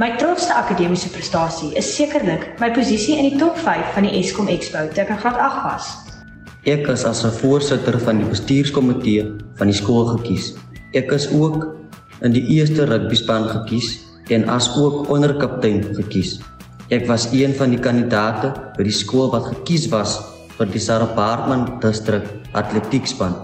My trotsste akademiese prestasie is sekerlik my posisie in die top 5 van die Eskom Expo toe ek in graad 8 was. Ek is as 'n voorsitter van die bestuurskomitee van die skool gekies. Ek is ook in die eerste rugbyspan gekies en as ook onderkaptein gekies. Ek was een van die kandidate by die skool wat gekies was vir die Sarah Baartman distrik atletiekspan.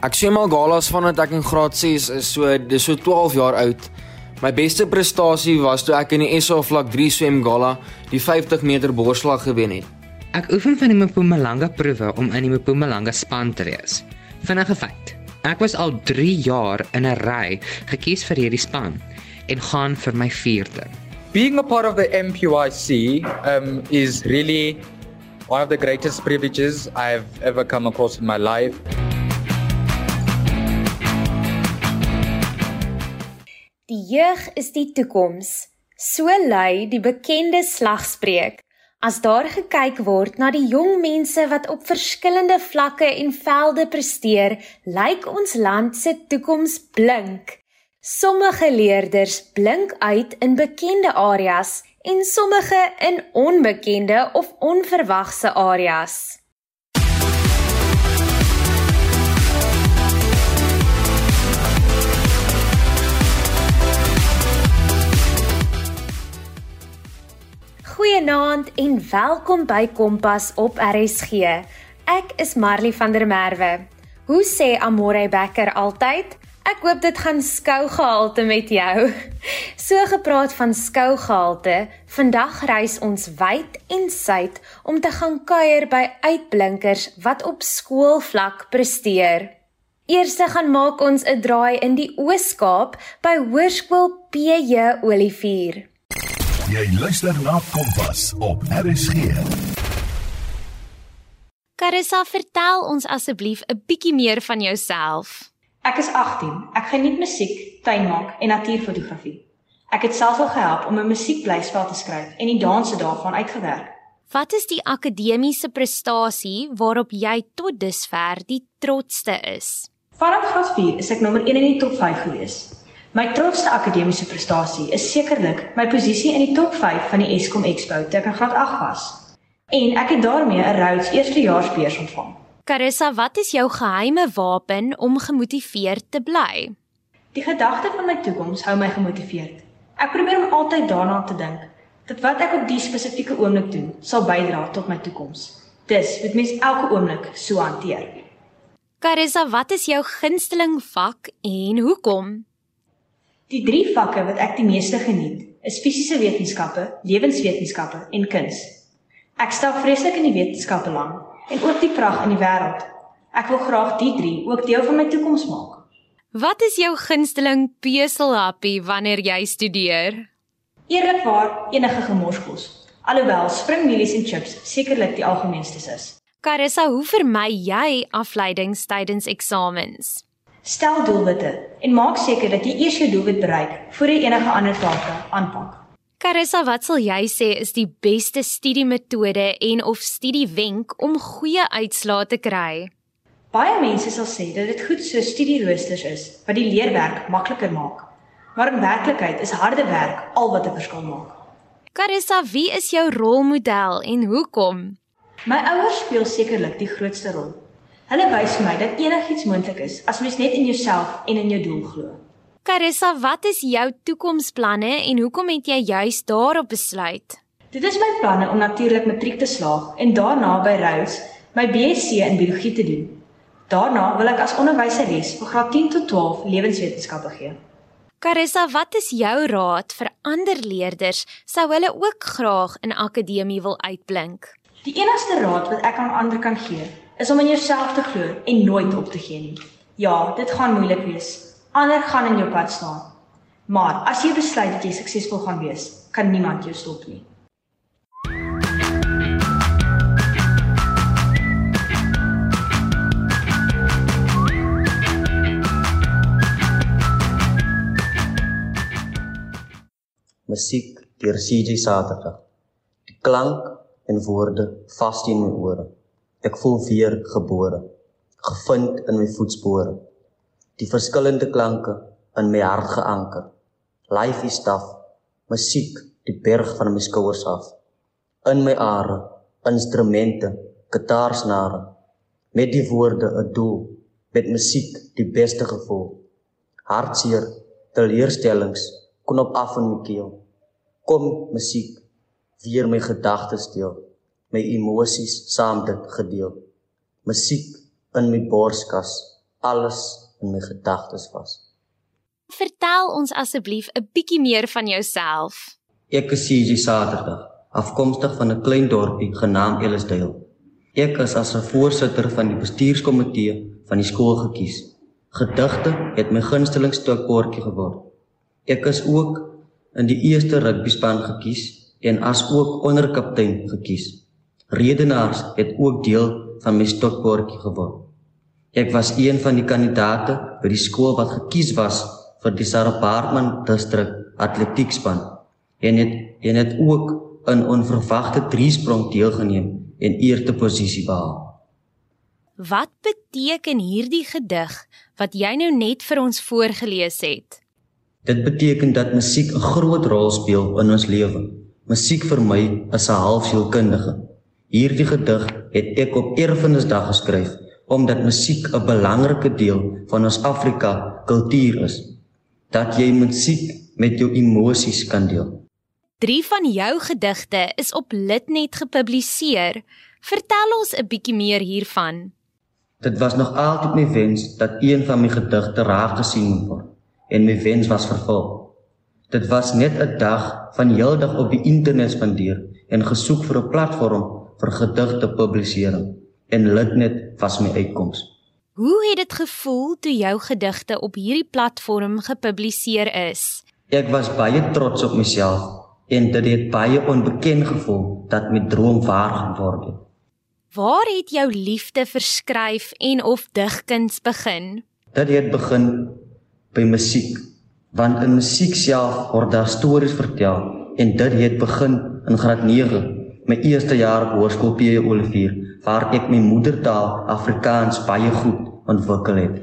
Ek swem al galas vandat ek in graad 6 is, so dis so 12 jaar oud. My beste prestasie was toe ek in die SA vlak 3 swem gala die 50 meter borsslag gewen het. Ek oefen van die Mpumalanga proewe om in die Mpumalanga span te wees. Vinnige feit. Ek was al 3 jaar in 'n ry gekies vir hierdie span en gaan vir my 4de. Being a part of the MPYC um, is really one of the greatest privileges I've ever come across in my life. Jeug is die toekoms. So lui die bekende slagspreuk. As daar gekyk word na die jong mense wat op verskillende vlakke en velde presteer, lyk ons land se toekoms blink. Sommige leerders blink uit in bekende areas en sommige in onbekende of onverwagse areas. Goeienaand en welkom by Kompas op RSG. Ek is Marley van der Merwe. Hoe sê Amore Becker altyd? Ek hoop dit gaan skougehalte met jou. So gepraat van skougehalte, vandag reis ons wyd en suid om te gaan kuier by uitblinkers wat op skoolvlak presteer. Eerste gaan maak ons 'n draai in die Oos-Kaap by Hoërskool PJ Olivier. Jy luister na Kompas op RSG. Carissa, vertel ons asseblief 'n bietjie meer van jouself. Ek is 18. Ek geniet musiek, tuinmaak en natuurfotografie. Ek het self al gehelp om 'n musiekblyspel te skryf en die danse daarvan uitgewerk. Wat is die akademiese prestasie waarop jy tot dusver die trotsste is? Vanaf graad 4 is ek nommer 1 in die top 5 gewees. My trotsste akademiese prestasie is sekerlik my posisie in die top 5 van die Eskom Expo toe ek in graad 8 was. En ek het daarmee 'n Rhodes eerstejaarsbeurs ontvang. Carissa, wat is jou geheime wapen om gemotiveerd te bly? Die gedagte van my toekoms hou my gemotiveerd. Ek probeer om altyd daarna te dink dat wat ek op die spesifieke oomblik doen, sal bydra tot my toekoms. Dis moet mens elke oomblik so hanteer. Carissa, wat is jou gunsteling vak en hoekom? Die drie vakke wat ek die meeste geniet, is fisiese wetenskappe, lewenswetenskappe en kuns. Ek stel vreeslik in die wetenskappe belang en ook die pragt in die wêreld. Ek wil graag die drie ook deel van my toekoms maak. Wat is jou gunsteling peselhappie wanneer jy studeer? Eerlikwaar, enige gemorskos. Alhoewel springmielies en chips sekerlik die algemeenste is. Carissa, hoe vermy jy afleidings tydens eksamens? Stel doelwitte en maak seker dat jy eers jou doelwit bereik voor jy enige ander take aanpak. Carissa, wat sal jy sê is die beste studiemetode en of studiewenk om goeie uitslae te kry? Baie mense sal sê dat dit goed so studieroosters is wat die leerwerk makliker maak. Maar in werklikheid is harde werk al wat 'n verskil maak. Carissa, wie is jou rolmodel en hoekom? My ouers speel sekerlik die grootste rol. Hulle wys vir my dat enigiets moontlik is as mens net in jouself en in jou doel glo. Carissa, wat is jou toekomsplanne en hoekom het jy juis daarop besluit? Dit is my planne om natuurlik matriek te slaag en daarna by Rhodes my BSc in biologie te doen. Daarna wil ek as onderwyseres vir graad 10 tot 12 lewenswetenskappe gee. Carissa, wat is jou raad vir ander leerders sou hulle ook graag in akademie wil uitblink? Die enigste raad wat ek aan ander kan gee, is om in jouself te glo en nooit op te gee nie. Ja, dit gaan moeilik wees. Ander gaan in jou pad staan. Maar as jy besluit dat jy suksesvol gaan wees, kan niemand jou stop nie. Musiek deur CJ Saterdag. Die klank en woorde vas in my ore. Ek voel weer gebore, gevind in my voetspore. Die verskillende klanke in my hart geanker. Life is tough, Musiek, die berg van my skouers af. In my are, instrumente, gitaarsnare. Met die woorde 'n doel, met musiek die beste gevoel. Hartseer, teleurstellings, knop af in my keel. Kom musiek, weer my gedagtes deel, my emosies saam dit gedeel. Musiek in my borskas, alles in my gedagtes vas. Vertel ons asseblief 'n bietjie meer van jouself. Ek is Sisi Saterdag, afkomstig van 'n klein dorpie genaamd Ellisdale. Ek is as 'n voorsitter van die bestuurskomitee van die skool gekies. Gedigte het my gunsteling stokpotjie geword. Ek is ook in die eerste rugbyspan gekies en as ook onderkaptein gekies. Redenaars het ook deel van my stokpotjie geword. Ek was een van die kandidate by die skool wat gekies was vir die Sarah Parkman distrik atletiekspan en het en het ook in onverwagte driesprong deelgeneem en eerste posisie behaal. Wat beteken hierdie gedig wat jy nou net vir ons voorgeles het? Dit beteken dat musiek 'n groot rol speel in ons lewe. Musiek vir my is 'n halfsielkundige. Hierdie gedig het ek op Erfenisdag geskryf omdat musiek 'n belangrike deel van ons Afrika kultuur is dat jy musiek met jou emosies kan deel. Drie van jou gedigte is op Litnet gepubliseer. Vertel ons 'n bietjie meer hiervan. Dit was nog altyd my wens dat een van my gedigte raak gesien word en my wens was vervul. Dit was net 'n dag van heeldag op die internet spandeer en gesoek vir 'n platform vir gedigte publisering en Litnet was my uitkoms. Hoe het dit gevoel toe jou gedigte op hierdie platform gepubliseer is? Ek was baie trots op myself en dit het baie onbekend gevoel dat my droom waar geword het. Waar het jou liefde vir skryf en of digkuns begin? Dit het begin by musiek, want in musiek self word daar stories vertel en dit het begin in graad 9, my eerste jaar op hoërskool P. Olivier, waar ek my moedertaal Afrikaans baie goed ontwikkel het.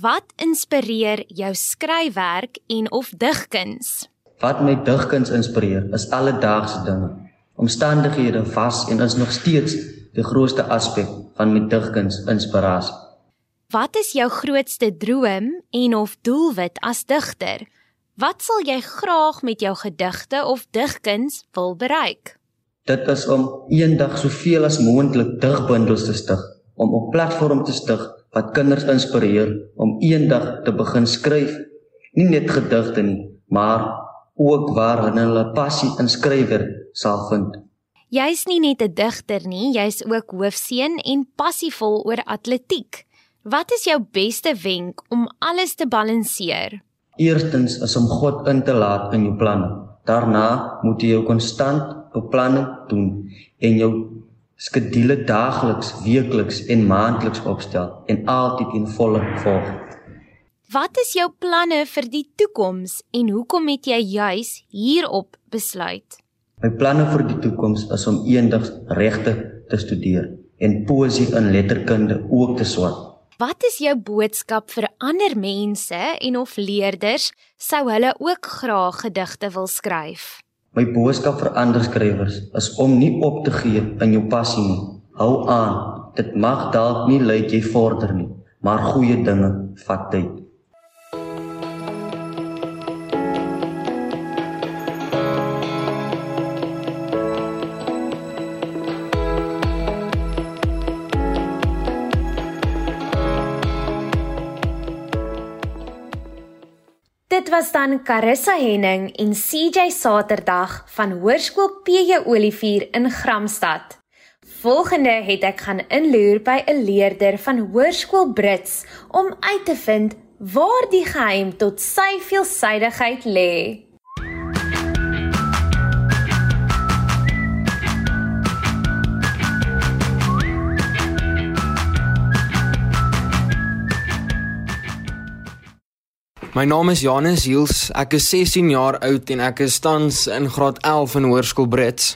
Wat inspireer jou skryfwerk en of digkuns? Wat my digkuns inspireer is alledaagse dinge. Omstandighede was en is nog steeds die grootste aspek van my digkuns inspirasie. Wat is jou grootste droom en of doelwit as digter? Wat sal jy graag met jou gedigte of digkuns wil bereik? Dit is om eendag soveel as moontlik digbundels te stig, om 'n platform te stig wat kinders inspireer om eendag te begin skryf, nie net gedigte nie, maar ook waar hulle passie in skrywer sal vind. Jy's nie net 'n digter nie, jy's ook hoofseun en passievol oor atletiek. Wat is jou beste wenk om alles te balanseer? Eerstens is om God in te laat in jou planne. Daarna moet jy jou konstant beplanning doen en jou skedule daagliks, weekliks en maandeliks opstel en altyd in volle volg. Wat is jou planne vir die toekoms en hoekom het jy juis hierop besluit? My planne vir die toekoms is om eendag regte te studeer en poesie en letterkunde ook te swat. Wat is jou boodskap vir ander mense en of leerders sou hulle ook graag gedigte wil skryf? My boodskap vir ander skrywers is om nie op te gee in jou passie nie. Hou aan. Dit mag dalk nie lyk jy vorder nie, maar goeie dinge vat tyd. Dan Carissa Henning en CJ Saterdag van Hoërskool PJ Olivier in Gramstad. Volgende het ek gaan inloer by 'n leerder van Hoërskool Brits om uit te vind waar die geheim tot sy veelsidigheid lê. My naam is Janus Hiels. Ek is 16 jaar oud en ek is tans in graad 11 in Hoërskool Brits.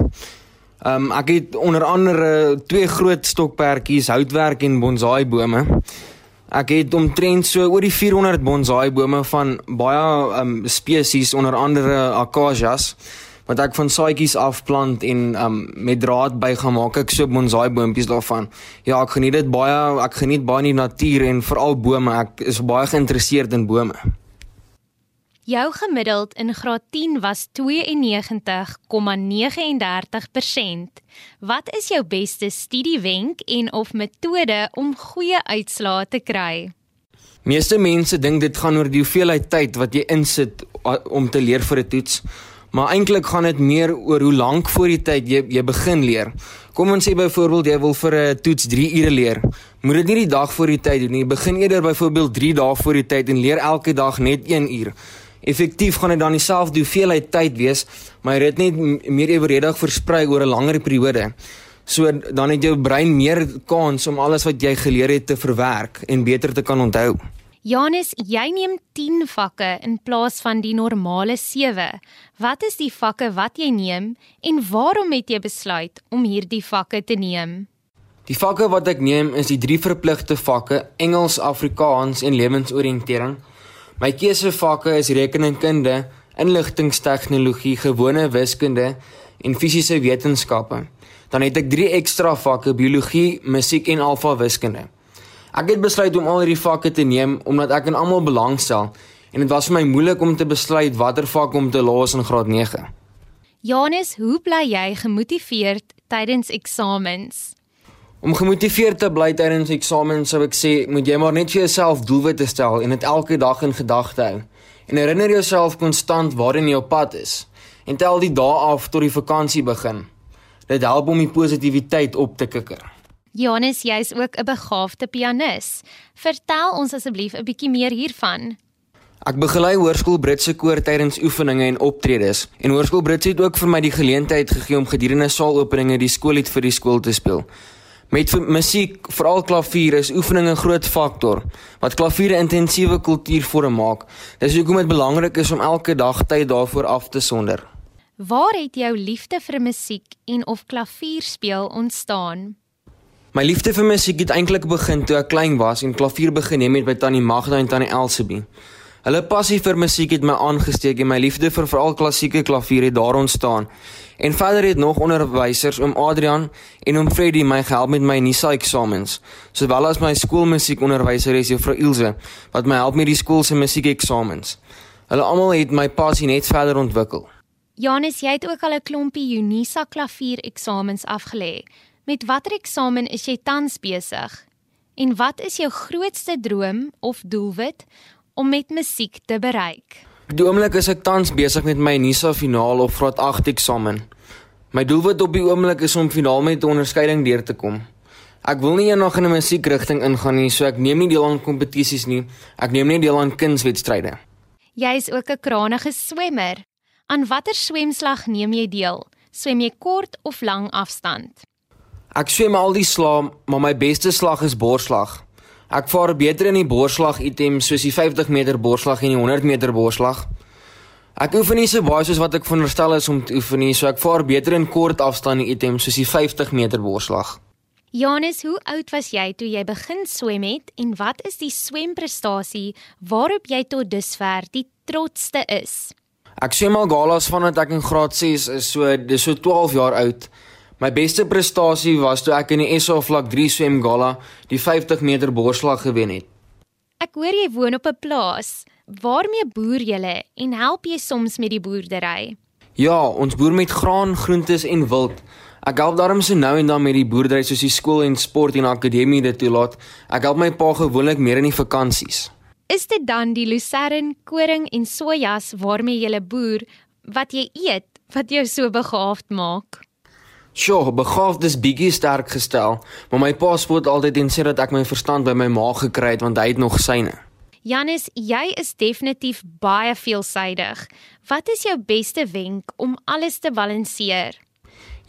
Um ek het onder andere twee groot stokperdjies, houtwerk en bonsai bome. Ek het omtrent so oor die 400 bonsai bome van baie um spesies onder andere acacias wat ek van saadjies afplant en um met draad bygemaak ek so bonsai boontjies daarvan. Ja, ek geniet dit baie. Ek geniet baie die natuur en veral bome. Ek is baie geïnteresseerd in bome. Jou gemiddeld in graad 10 was 92,39%. Wat is jou beste studiewenk en of metode om goeie uitslae te kry? Meeste mense dink dit gaan oor die hoeveelheid tyd wat jy insit om te leer vir 'n toets. Maar eintlik gaan dit meer oor hoe lank voor die tyd jy jy begin leer. Kom ons sê byvoorbeeld jy wil vir 'n toets 3 ure leer. Moet dit nie die dag voor die tyd doen nie. Begin eerder byvoorbeeld 3 dae voor die tyd en leer elke dag net 1 uur. Effektief gaan dit dan dieselfde hoeveelheid tyd wees, maar jy het net meer eweredig versprei oor 'n langer periode. So dan het jou brein meer kans om alles wat jy geleer het te verwerk en beter te kan onthou. Janus, jy neem 10 vakke in plaas van die normale 7. Wat is die vakke wat jy neem en waarom het jy besluit om hierdie vakke te neem? Die vakke wat ek neem is die drie verpligte vakke: Engels, Afrikaans en lewensoriëntering. My keusevakke is rekeningkunde, inligtingstegnologie, gewone wiskunde en fisiese wetenskappe. Dan het ek drie ekstra vakke: biologie, musiek en alfa wiskunde. Ek het besluit om al hierdie vakke te neem omdat ek in almal belangstel en dit was vir my moeilik om te besluit watter vak om te los in graad 9. Janus, hoe bly jy gemotiveerd tydens eksamens? Om gemotiveerd te bly tydens eksamens sou ek sê, moet jy maar net vir jouself doelwitte stel en dit elke dag in gedagte hou. En herinner jouself konstant waarin jy op pad is en tel die dae af tot die vakansie begin. Dit help om die positiwiteit op te kikker. Janus, jy's ook 'n begaafde pianis. Vertel ons asseblief 'n bietjie meer hiervan. Ek begelei Hoërskool Britse koor tydens oefeninge en optredes en Hoërskool Britse het ook vir my die geleentheid gegee om gedurende saalopeninge die skoollied vir die skool te speel. Met musiek, veral klavier, is oefening 'n groot faktor wat klavier 'n intensiewe kultuurvorm maak. Dis hoekom dit belangrik is om elke dag tyd daarvoor af te sonder. Waar het jou liefde vir musiek en of klavier speel ontstaan? My liefde vir musiek het eintlik begin toe ek klein was en klavier begin neem het by tannie Magda en tannie Elsabie. Hulle passie vir musiek het my aangesteek en my liefde vir veral klassieke klavier het daar ontstaan. En verder het nog onderwysers oom Adrian en oom Freddy my gehelp met my NISA eksamens, sowel as my skoolmusiekonderwyseres juffrou Ilse wat my help met die skool se musiekeksamens. Hulle almal het my passie net verder ontwikkel. Janus, jy het ook al 'n klompie Unisa klavier eksamens afgelê. Met watter eksamen is jy tans besig? En wat is jou grootste droom of doelwit om met musiek te bereik? Op die oomblik is ek tans besig met my NISA finaal of graad 8 eksamen. My doelwit op die oomblik is om finaal met 'n onderskeiding deur te kom. Ek wil nie eendag in 'n musiekrigting ingaan nie, so ek neem nie deel aan kompetisies nie. Ek neem net deel aan kunswedstryde. Jy is ook 'n krangige swemmer. Aan watter swemslag neem jy deel? Swem jy kort of lang afstand? Ek swem al die slae, maar my beste slag is borsslag. Ek vaar beter in die borsslag items soos die 50 meter borsslag en die 100 meter borsslag. Ek oefen nie so baie soos wat ek veronderstel is om te oefen nie, so ek vaar beter in kort afstande items soos die 50 meter borsslag. Janus, hoe oud was jy toe jy begin swem het en wat is die swemprestasie waarop jy tot dusver die trotsste is? Ek swem al galas vandat ek in graad 6 is, so dis so 12 jaar oud. My beste prestasie was toe ek in die SA vlak 3 swem gala die 50 meter borsslag gewen het. Ek hoor jy woon op 'n plaas. Waarmee boer julle en help jy soms met die boerdery? Ja, ons boer met graan, groentes en wild. Ek help daarom so nou en dan met die boerdery soos die skool en sport en akademie dit toelaat. Ek help my pa gewoonlik meer in die vakansies. Is dit dan die lucern, koring en sojas waarmee jy boer wat jy eet wat jou so begaafd maak? Sjoe, begaafd is bietjie sterk gestel, maar my pa spot altyd en sê dat ek my verstand by my ma gekry het want hy het nog syne. Janus, jy is definitief baie veelsidig. Wat is jou beste wenk om alles te balanseer?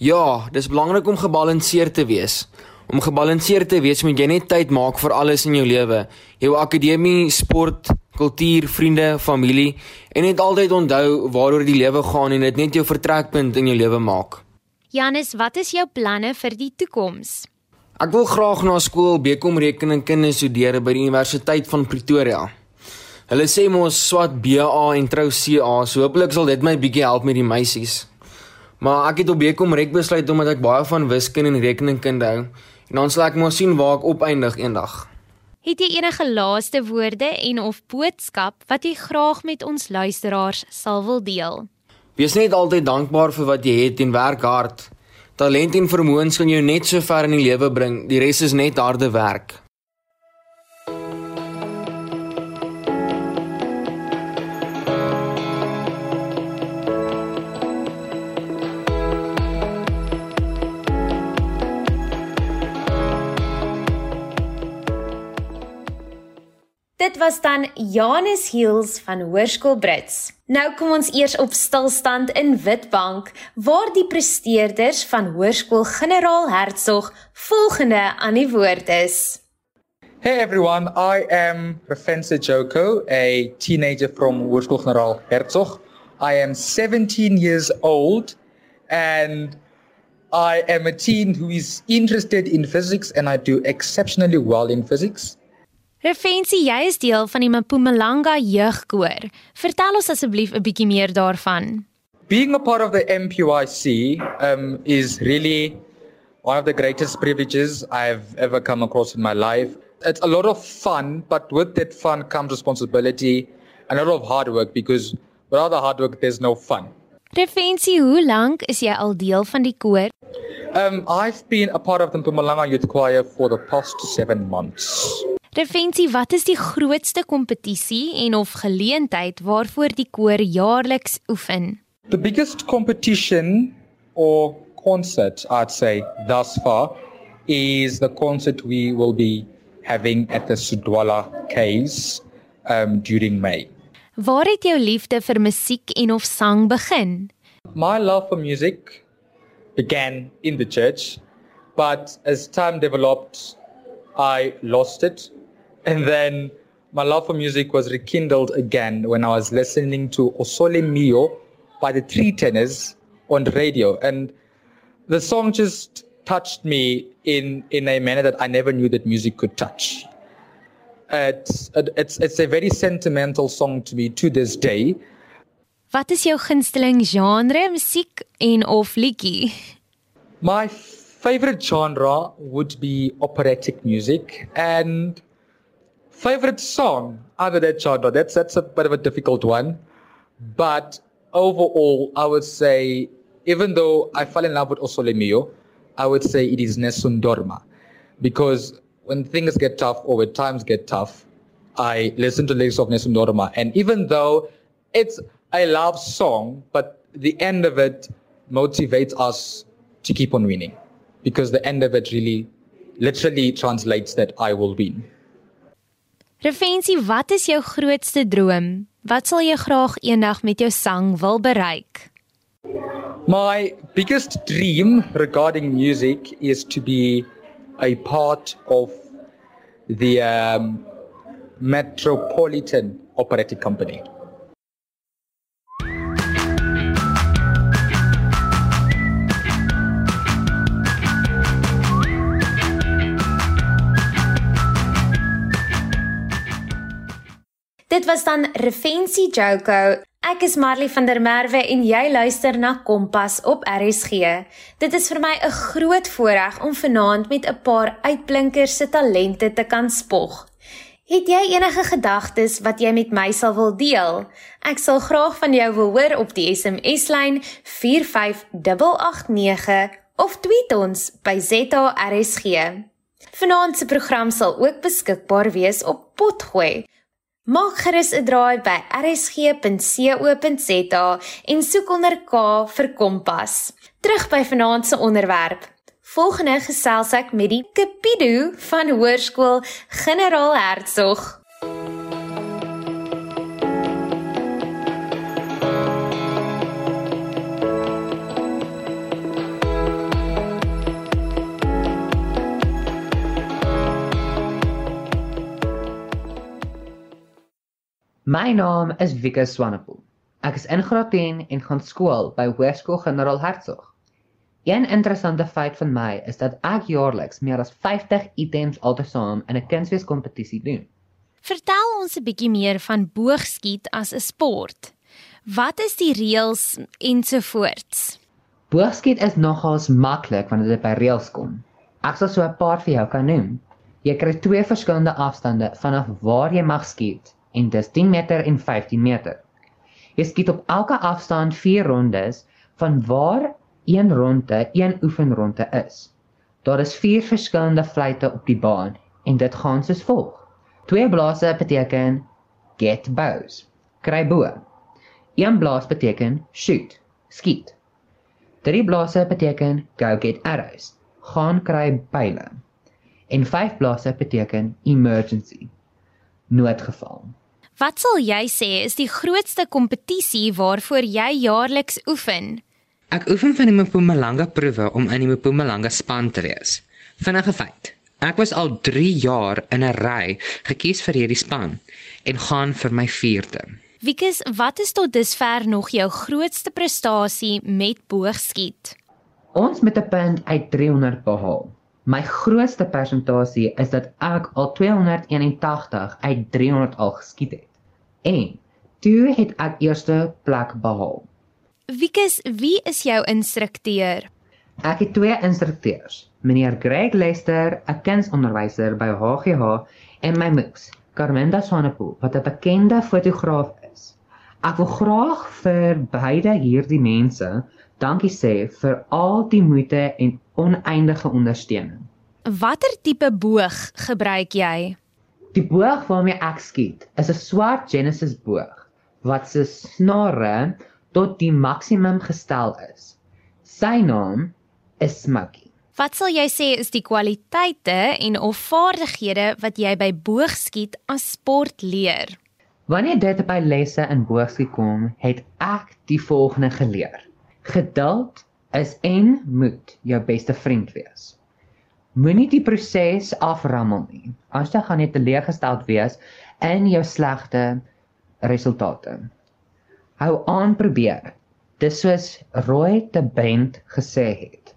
Ja, dis belangrik om gebalanseerd te wees. Om gebalanseerd te wees, moet jy net tyd maak vir alles in jou lewe. Jou akademie, sport, kultuur, vriende, familie en net altyd onthou waaroor die lewe gaan en dit net jou vertrekpunt in jou lewe maak. Janus, wat is jou planne vir die toekoms? Ek wil graag na skool Bekom rekeningkunde studeer by die Universiteit van Pretoria. Hulle sê mos swat BA en trou CA, so hopelik sal dit my bietjie help met die meisies. Maar ek het op Bekom rek besluit omdat ek baie van wiskunde en rekeningkunde hou en dan sal ek maar sien waar ek opeindig eendag. Het jy enige laaste woorde en of boodskap wat jy graag met ons luisteraars sal wil deel? Wees net altyd dankbaar vir wat jy het en werk hard. Talent en vermoëns kan jou net so ver in die lewe bring. Die res is net harde werk. Dit was dan Janus Heels van Hoërskool Brits. Nou kom ons eers op stilstand in Witbank waar die presteerders van Hoërskool Generaal Hertzog volgende aan die woord is. Hey everyone, I am Rafense Joko, a teenager from Hoërskool Generaal Hertzog. I am 17 years old and I am a teen who is interested in physics and I do exceptionally well in physics. Refensie, jy is deel van die Mpumalanga jeugkoor. Vertel ons asseblief 'n bietjie meer daarvan. Being a part of the MPYC um, is really one of the greatest privileges I've ever come across in my life. It's a lot of fun, but with that fun comes responsibility and a lot of hard work because without the hard work, there's no fun. Refensie, hoe lank is jy al deel van die koor? Um, I've been a part of the Mpumalanga Youth Choir for the past seven months. Refensie, wat is die grootste kompetisie en of geleentheid waarvoor die koor jaarliks oefen? The biggest competition or concert, I'd say, thus far, is the concert we will be having at the Sudwala Caves um, during May. Waar het jou liefde vir musiek en of sang begin? My love for music began in the church, but as time developed, I lost it. And then my love for music was rekindled again when I was listening to Osole Mio by the Three Tenors on the radio. And the song just touched me in, in a manner that I never knew that music could touch. It's, it's, it's a very sentimental song to me to this day. Wat is jou gunsteling genre musiek en of liedjie? My favorite genre would be operatic music and favorite song under that genre. That's that's a bit of a difficult one, but overall, I would say even though I fell in love with Osole Mio, I would say it is Nesundorma, because when things get tough or when times get tough, I listen to lyrics of Nesundorma, and even though it's a love song, but the end of it motivates us to keep on winning, because the end of it really, literally translates that I will win. Refensie, wat is jou grootste droom? Wat sal jy graag eendag met jou sang wil bereik? My biggest dream regarding music is to be a part of the um, Metropolitan Operating Company. Dit was dan Refensie Joko. Ek is Marley van der Merwe en jy luister na Kompas op RSG. Dit is vir my 'n groot voorreg om vanaand met 'n paar uitblinkers se talente te kan spog. Het jy enige gedagtes wat jy met my sal wil deel? Ek sal graag van jou wil hoor op die SMS-lyn 45889 of tweet ons by ZARSG. Vanaand se program sal ook beskikbaar wees op Potgooi. Maak gerus 'n draai by rsg.co.za en soek onder K vir Kompas. Terug by vanaand se onderwerp. Volgende gesels ek met die Kapido van Hoërskool Generaal Hertzog. My naam is Vika Swanepoel. Ek is in graad 10 en gaan skool by Hoërskool Generaal Hertzog. Een interessante feit van my is dat ek jaarliks meer as 50 items altesaam in 'n kunsweeskompetisie doen. Vertel ons 'n bietjie meer van boogskiet as 'n sport. Wat is die reëls ensovoorts? Boogskiet is nogals maklik wanneer dit by reëls kom. Ek sal so 'n paar vir jou kan noem. Jy kry twee verskillende afstande vanaf waar jy mag skiet en dis 10 meter en 15 meter. Jy skiet op elke afstand 4 rondes van waar een ronde een oefenronde is. Daar is 4 verskillende fluitte op die baan en dit gaan soos volg. Twee blaase beteken get bows, kry bo. Een blaas beteken shoot, skiet. Drie blaase beteken go get arrows, gaan kry pile. En vyf blaase beteken emergency, noodgeval. Wat sal jy sê is die grootste kompetisie waarvoor jy jaarliks oefen? Ek oefen van die Mpumalanga proewe om in die Mpumalanga span te wees. Vinnige feit. Ek was al 3 jaar in 'n ry gekies vir hierdie span en gaan vir my 4de. Wikus, wat is tot dusver nog jou grootste prestasie met boogskiet? Ons met 'n punt uit 300 behaal. My grootste persentasie is dat ek al 281 uit 300 al geskiet het. En toe het ek eerste plek behaal. Wikus, wie is jou instrukteur? Ek het twee instrukteurs, meneer Greg Lester, 'n kunsonderwyser by HGH, en my moeks, Carmenda Swanepoel, wat 'n bekende fotograaf is. Ek wil graag vir beide hierdie mense dankie sê vir al die moeite en oneindige ondersteuning. Watter tipe boog gebruik jy? Die boog waarmee ek skiet, is 'n swart Genesis boog wat se snare tot die maksimum gestel is. Sy naam is Smokey. Wat sal jy sê is die kwaliteite en of vaardighede wat jy by boogskiet as sport leer? Wanneer dit by lesse in boogskiet kom, het ek die volgende geleer. Geduld is en moet jou beste vriend wees. Moenie die proses aframmel nie. Anders dan gaan jy teleurgesteld wees in jou slegte resultate. Hou aan probeer. Dis soos Roy te Bent gesê het.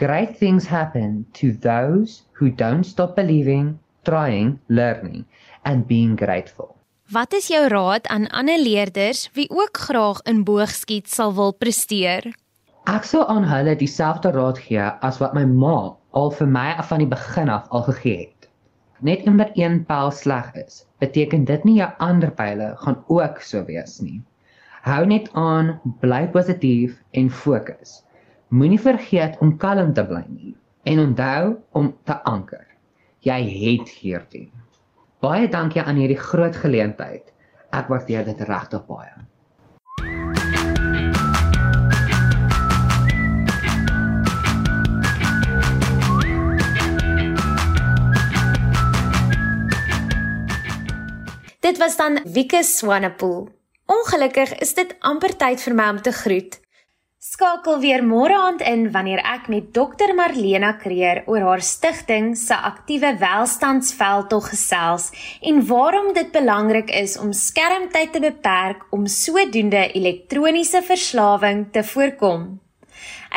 Great things happen to those who don't stop believing, trying, learning and being grateful. Wat is jou raad aan ander leerders wie ook graag in boogskiet sal wil presteer? Ek sou aan hulle dieselfde raad gee as wat my ma al vir my af van die begin af al gegee het. Net omdat een pyl sleg is, beteken dit nie jou ander pyle gaan ook so wees nie. Hou net aan, bly positief en fokus. Moenie vergeet om kalm te bly nie en onthou om te anker. Jy het hierdie. Baie dankie aan hierdie groot geleentheid. Ek waardeer dit regtig baie. Dit was dan Wieke Swanepoel. Ongelukkig is dit amper tyd vir my om te groet. Skakel weer môre aand in wanneer ek met Dr Marlena Kreer oor haar stigting se aktiewe welstandsveldtog gesels en waarom dit belangrik is om skermtyd te beperk om sodoende elektroniese verslawing te voorkom.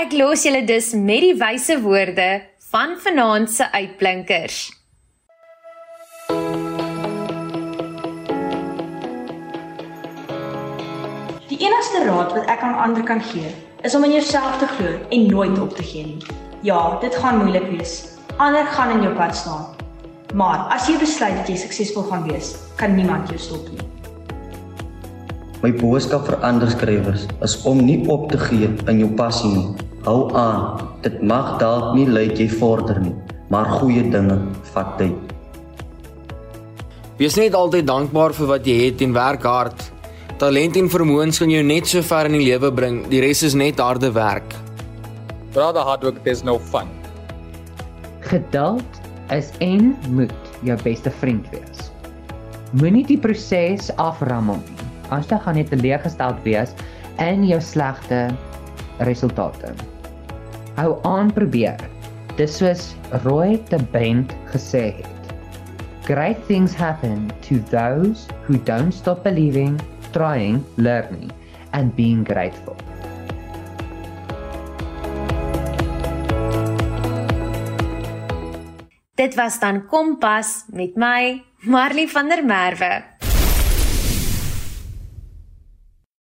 Ek los julle dus met die wyse woorde van vanaand se uitblinkers. Enigste raad wat ek aan ander kan gee, is om in jouself te glo en nooit op te gee nie. Ja, dit gaan moeilik wees. Ander gaan in jou pad staan. Maar as jy besluit dat jy suksesvol gaan wees, kan niemand jou stop nie. My boodskap vir ander skrywers is om nie op te gee in jou passie nie. Hou aan. Dit mag dalk nie lyk jy vorder nie, maar goeie dinge vat tyd. Wees net altyd dankbaar vir wat jy het en werk hard. Talent en vermoëns kan jou net so ver in die lewe bring. Die res is net harde werk. Without the hard work there's no fun. Geduld is en moet jou beste vriend wees. Moenie die proses aframmel nie. Anders dan gaan jy teleurgesteld wees in jou slegte resultate. Hou aan probeer. Dis soos Roy te Bent gesê het. Great things happen to those who don't stop believing, trying, learning, and being grateful. Dit was dan Kompas met my Marley van der Merwe.